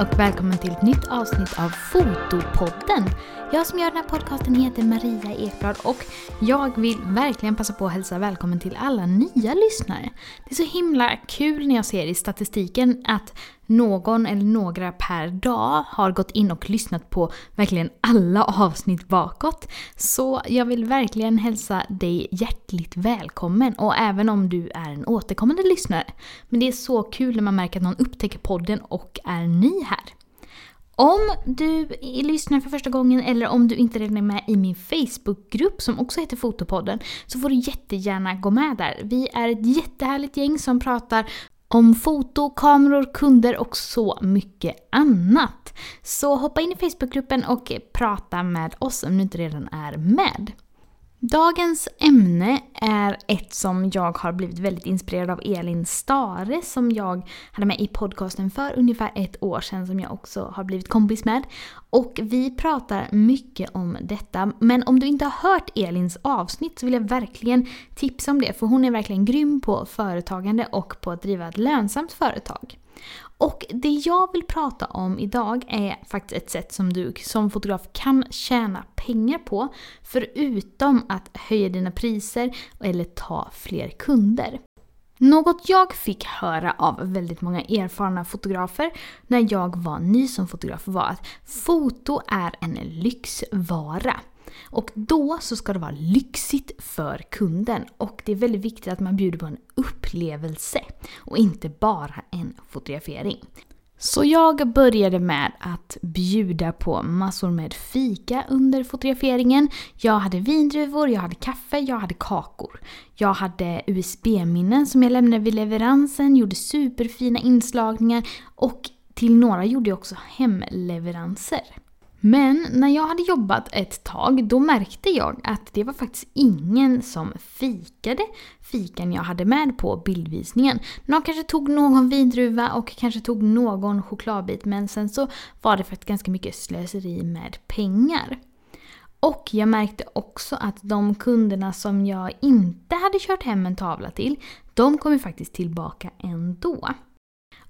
Och välkommen till ett nytt avsnitt av Fotopodden. Jag som gör den här podcasten heter Maria Ekblad och jag vill verkligen passa på att hälsa välkommen till alla nya lyssnare. Det är så himla kul när jag ser i statistiken att någon eller några per dag har gått in och lyssnat på verkligen alla avsnitt bakåt. Så jag vill verkligen hälsa dig hjärtligt välkommen och även om du är en återkommande lyssnare. Men det är så kul när man märker att någon upptäcker podden och är ny här. Om du lyssnar för första gången eller om du inte redan är med i min Facebookgrupp som också heter Fotopodden så får du jättegärna gå med där. Vi är ett jättehärligt gäng som pratar om foto, kameror, kunder och så mycket annat. Så hoppa in i Facebookgruppen och prata med oss om du inte redan är med. Dagens ämne är ett som jag har blivit väldigt inspirerad av Elin Stare som jag hade med i podcasten för ungefär ett år sedan som jag också har blivit kompis med. Och vi pratar mycket om detta. Men om du inte har hört Elins avsnitt så vill jag verkligen tipsa om det för hon är verkligen grym på företagande och på att driva ett lönsamt företag. Och det jag vill prata om idag är faktiskt ett sätt som du som fotograf kan tjäna pengar på. Förutom att höja dina priser eller ta fler kunder. Något jag fick höra av väldigt många erfarna fotografer när jag var ny som fotograf var att foto är en lyxvara. Och då så ska det vara lyxigt för kunden och det är väldigt viktigt att man bjuder på en upplevelse och inte bara en fotografering. Så jag började med att bjuda på massor med fika under fotograferingen. Jag hade vindruvor, jag hade kaffe, jag hade kakor. Jag hade USB-minnen som jag lämnade vid leveransen, gjorde superfina inslagningar och till några gjorde jag också hemleveranser. Men när jag hade jobbat ett tag då märkte jag att det var faktiskt ingen som fikade fikan jag hade med på bildvisningen. Någon kanske tog någon vindruva och kanske tog någon chokladbit men sen så var det faktiskt ganska mycket slöseri med pengar. Och jag märkte också att de kunderna som jag inte hade kört hem en tavla till, de kom ju faktiskt tillbaka ändå.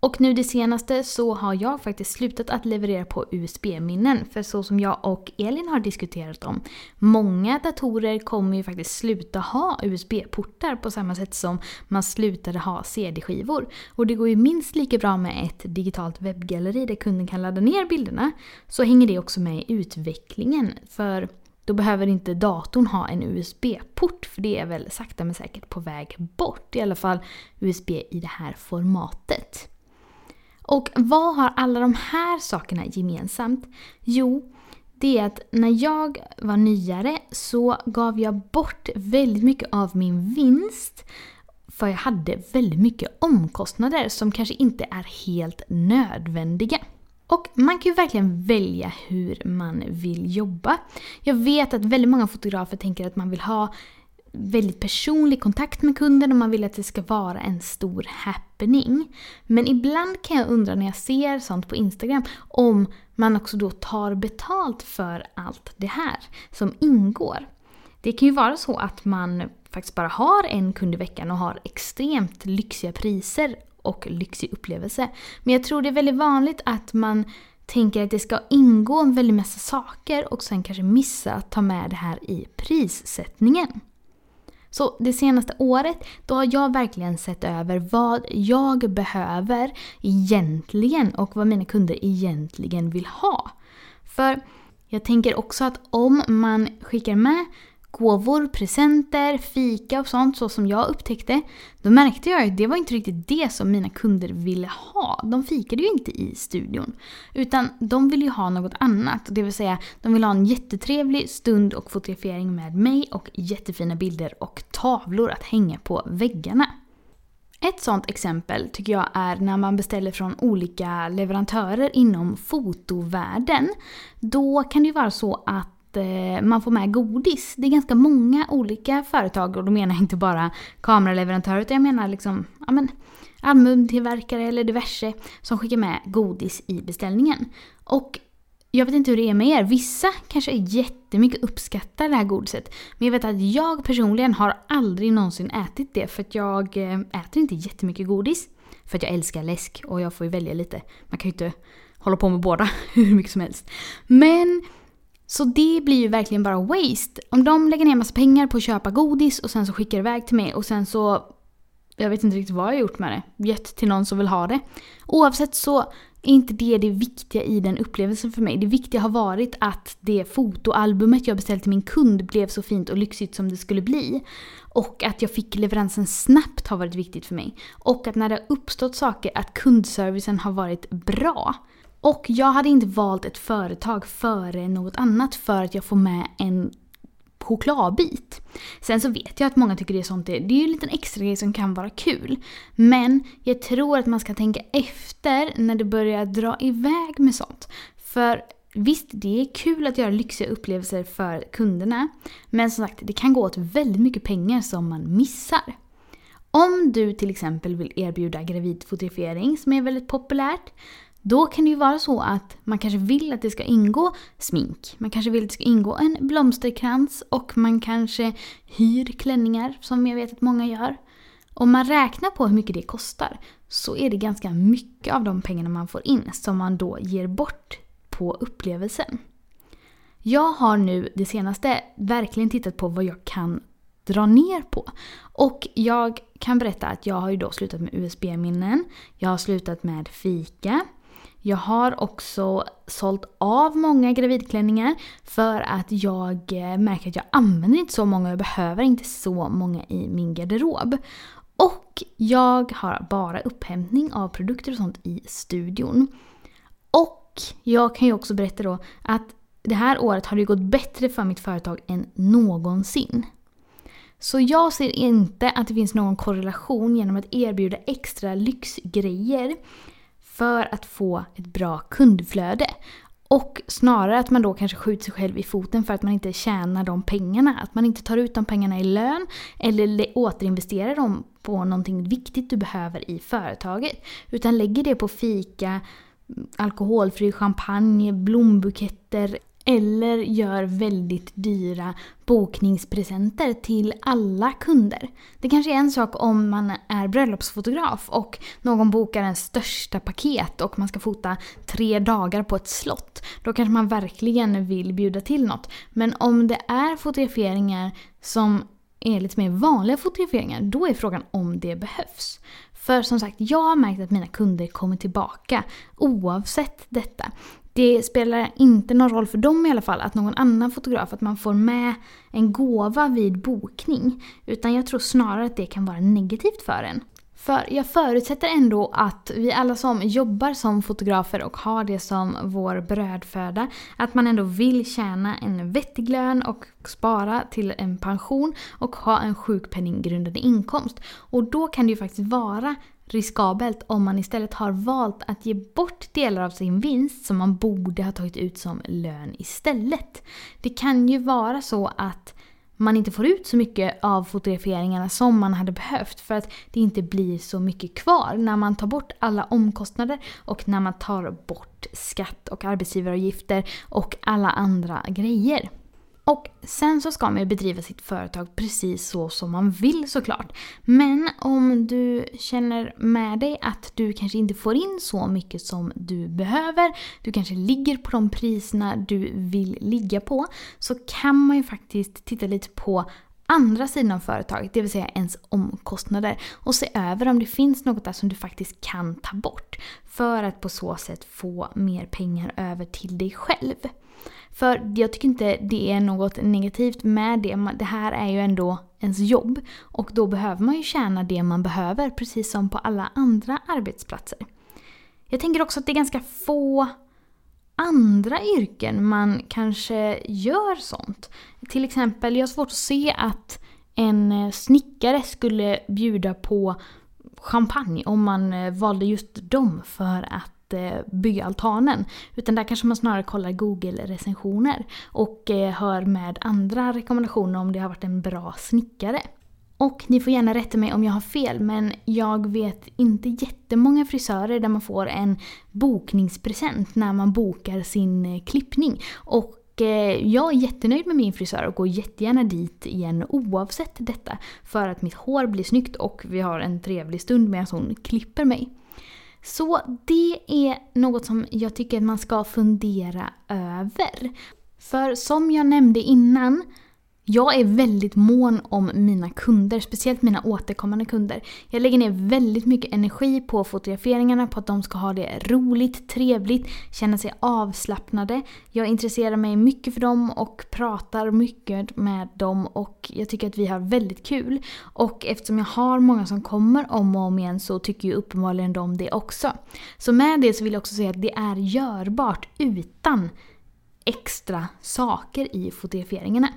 Och nu det senaste så har jag faktiskt slutat att leverera på USB-minnen. För så som jag och Elin har diskuterat om, många datorer kommer ju faktiskt sluta ha USB-portar på samma sätt som man slutade ha CD-skivor. Och det går ju minst lika bra med ett digitalt webbgalleri där kunden kan ladda ner bilderna. Så hänger det också med i utvecklingen. För då behöver inte datorn ha en USB-port för det är väl sakta men säkert på väg bort. I alla fall USB i det här formatet. Och vad har alla de här sakerna gemensamt? Jo, det är att när jag var nyare så gav jag bort väldigt mycket av min vinst för jag hade väldigt mycket omkostnader som kanske inte är helt nödvändiga. Och man kan ju verkligen välja hur man vill jobba. Jag vet att väldigt många fotografer tänker att man vill ha väldigt personlig kontakt med kunden och man vill att det ska vara en stor happening. Men ibland kan jag undra när jag ser sånt på Instagram om man också då tar betalt för allt det här som ingår. Det kan ju vara så att man faktiskt bara har en kund i veckan och har extremt lyxiga priser och lyxig upplevelse. Men jag tror det är väldigt vanligt att man tänker att det ska ingå en väldig massa saker och sen kanske missa att ta med det här i prissättningen. Så det senaste året, då har jag verkligen sett över vad jag behöver egentligen och vad mina kunder egentligen vill ha. För jag tänker också att om man skickar med gåvor, presenter, fika och sånt så som jag upptäckte. Då märkte jag att det var inte riktigt det som mina kunder ville ha. De fikade ju inte i studion. Utan de ville ju ha något annat. Det vill säga, de ville ha en jättetrevlig stund och fotografering med mig och jättefina bilder och tavlor att hänga på väggarna. Ett sånt exempel tycker jag är när man beställer från olika leverantörer inom fotovärlden. Då kan det ju vara så att eh, man får med godis. Det är ganska många olika företag och då menar jag inte bara kameraleverantörer utan jag menar liksom ja, men, albumtillverkare eller diverse som skickar med godis i beställningen. Och jag vet inte hur det är med er. Vissa kanske jättemycket uppskattar det här godiset. Men jag vet att jag personligen har aldrig någonsin ätit det för att jag eh, äter inte jättemycket godis. För att jag älskar läsk och jag får ju välja lite. Man kan ju inte hålla på med båda hur mycket som helst. Men så det blir ju verkligen bara waste. Om de lägger ner massa pengar på att köpa godis och sen så skickar iväg till mig och sen så jag vet inte riktigt vad jag har gjort med det. Gett till någon som vill ha det. Oavsett så är inte det det viktiga i den upplevelsen för mig. Det viktiga har varit att det fotoalbumet jag beställt till min kund blev så fint och lyxigt som det skulle bli. Och att jag fick leveransen snabbt har varit viktigt för mig. Och att när det har uppstått saker att kundservicen har varit bra. Och jag hade inte valt ett företag före något annat för att jag får med en chokladbit. Sen så vet jag att många tycker det är sånt, det är ju en liten extra grej som kan vara kul. Men jag tror att man ska tänka efter när det börjar dra iväg med sånt. För visst, det är kul att göra lyxiga upplevelser för kunderna. Men som sagt, det kan gå åt väldigt mycket pengar som man missar. Om du till exempel vill erbjuda gravidfotografering som är väldigt populärt då kan det ju vara så att man kanske vill att det ska ingå smink. Man kanske vill att det ska ingå en blomsterkrans och man kanske hyr klänningar som jag vet att många gör. Om man räknar på hur mycket det kostar så är det ganska mycket av de pengarna man får in som man då ger bort på upplevelsen. Jag har nu det senaste verkligen tittat på vad jag kan dra ner på. Och jag kan berätta att jag har ju då slutat med USB-minnen, jag har slutat med fika, jag har också sålt av många gravidklänningar för att jag eh, märker att jag använder inte så många och jag behöver inte så många i min garderob. Och jag har bara upphämtning av produkter och sånt i studion. Och jag kan ju också berätta då att det här året har det gått bättre för mitt företag än någonsin. Så jag ser inte att det finns någon korrelation genom att erbjuda extra lyxgrejer för att få ett bra kundflöde. Och snarare att man då kanske skjuter sig själv i foten för att man inte tjänar de pengarna. Att man inte tar ut de pengarna i lön eller återinvesterar dem på någonting viktigt du behöver i företaget. Utan lägger det på fika, alkoholfri champagne, blombuketter eller gör väldigt dyra bokningspresenter till alla kunder. Det kanske är en sak om man är bröllopsfotograf och någon bokar ens största paket och man ska fota tre dagar på ett slott. Då kanske man verkligen vill bjuda till något. Men om det är fotograferingar som är lite mer vanliga fotograferingar, då är frågan om det behövs. För som sagt, jag har märkt att mina kunder kommer tillbaka oavsett detta det spelar inte någon roll för dem i alla fall att någon annan fotograf, att man får med en gåva vid bokning. Utan jag tror snarare att det kan vara negativt för en. För jag förutsätter ändå att vi alla som jobbar som fotografer och har det som vår brödföda, att man ändå vill tjäna en vettig lön och spara till en pension och ha en sjukpenninggrundande inkomst. Och då kan det ju faktiskt vara riskabelt om man istället har valt att ge bort delar av sin vinst som man borde ha tagit ut som lön istället. Det kan ju vara så att man inte får ut så mycket av fotograferingarna som man hade behövt för att det inte blir så mycket kvar när man tar bort alla omkostnader och när man tar bort skatt och arbetsgivaravgifter och alla andra grejer. Och sen så ska man ju bedriva sitt företag precis så som man vill såklart. Men om du känner med dig att du kanske inte får in så mycket som du behöver, du kanske ligger på de priserna du vill ligga på, så kan man ju faktiskt titta lite på andra sidan av företaget, det vill säga ens omkostnader och se över om det finns något där som du faktiskt kan ta bort för att på så sätt få mer pengar över till dig själv. För jag tycker inte det är något negativt med det. Det här är ju ändå ens jobb. Och då behöver man ju tjäna det man behöver, precis som på alla andra arbetsplatser. Jag tänker också att det är ganska få andra yrken man kanske gör sånt. Till exempel, jag har svårt att se att en eh, snickare skulle bjuda på champagne om man eh, valde just dem för att eh, bygga altanen. Utan där kanske man snarare kollar Google-recensioner och hör med andra rekommendationer om det har varit en bra snickare. Och ni får gärna rätta mig om jag har fel men jag vet inte jättemånga frisörer där man får en bokningspresent när man bokar sin eh, klippning. Och eh, jag är jättenöjd med min frisör och går jättegärna dit igen oavsett detta. För att mitt hår blir snyggt och vi har en trevlig stund medan hon klipper mig. Så det är något som jag tycker att man ska fundera över. För som jag nämnde innan jag är väldigt mån om mina kunder, speciellt mina återkommande kunder. Jag lägger ner väldigt mycket energi på fotograferingarna, på att de ska ha det roligt, trevligt, känna sig avslappnade. Jag intresserar mig mycket för dem och pratar mycket med dem och jag tycker att vi har väldigt kul. Och eftersom jag har många som kommer om och om igen så tycker ju uppenbarligen de det också. Så med det så vill jag också säga att det är görbart utan extra saker i fotograferingarna.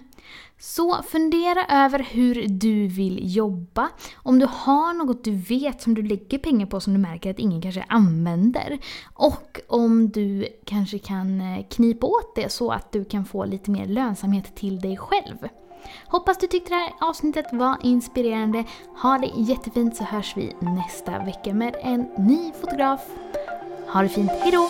Så fundera över hur du vill jobba. Om du har något du vet som du lägger pengar på som du märker att ingen kanske använder. Och om du kanske kan eh, knipa åt det så att du kan få lite mer lönsamhet till dig själv. Hoppas du tyckte det här avsnittet var inspirerande. Ha det jättefint så hörs vi nästa vecka med en ny fotograf. Ha det fint, hejdå!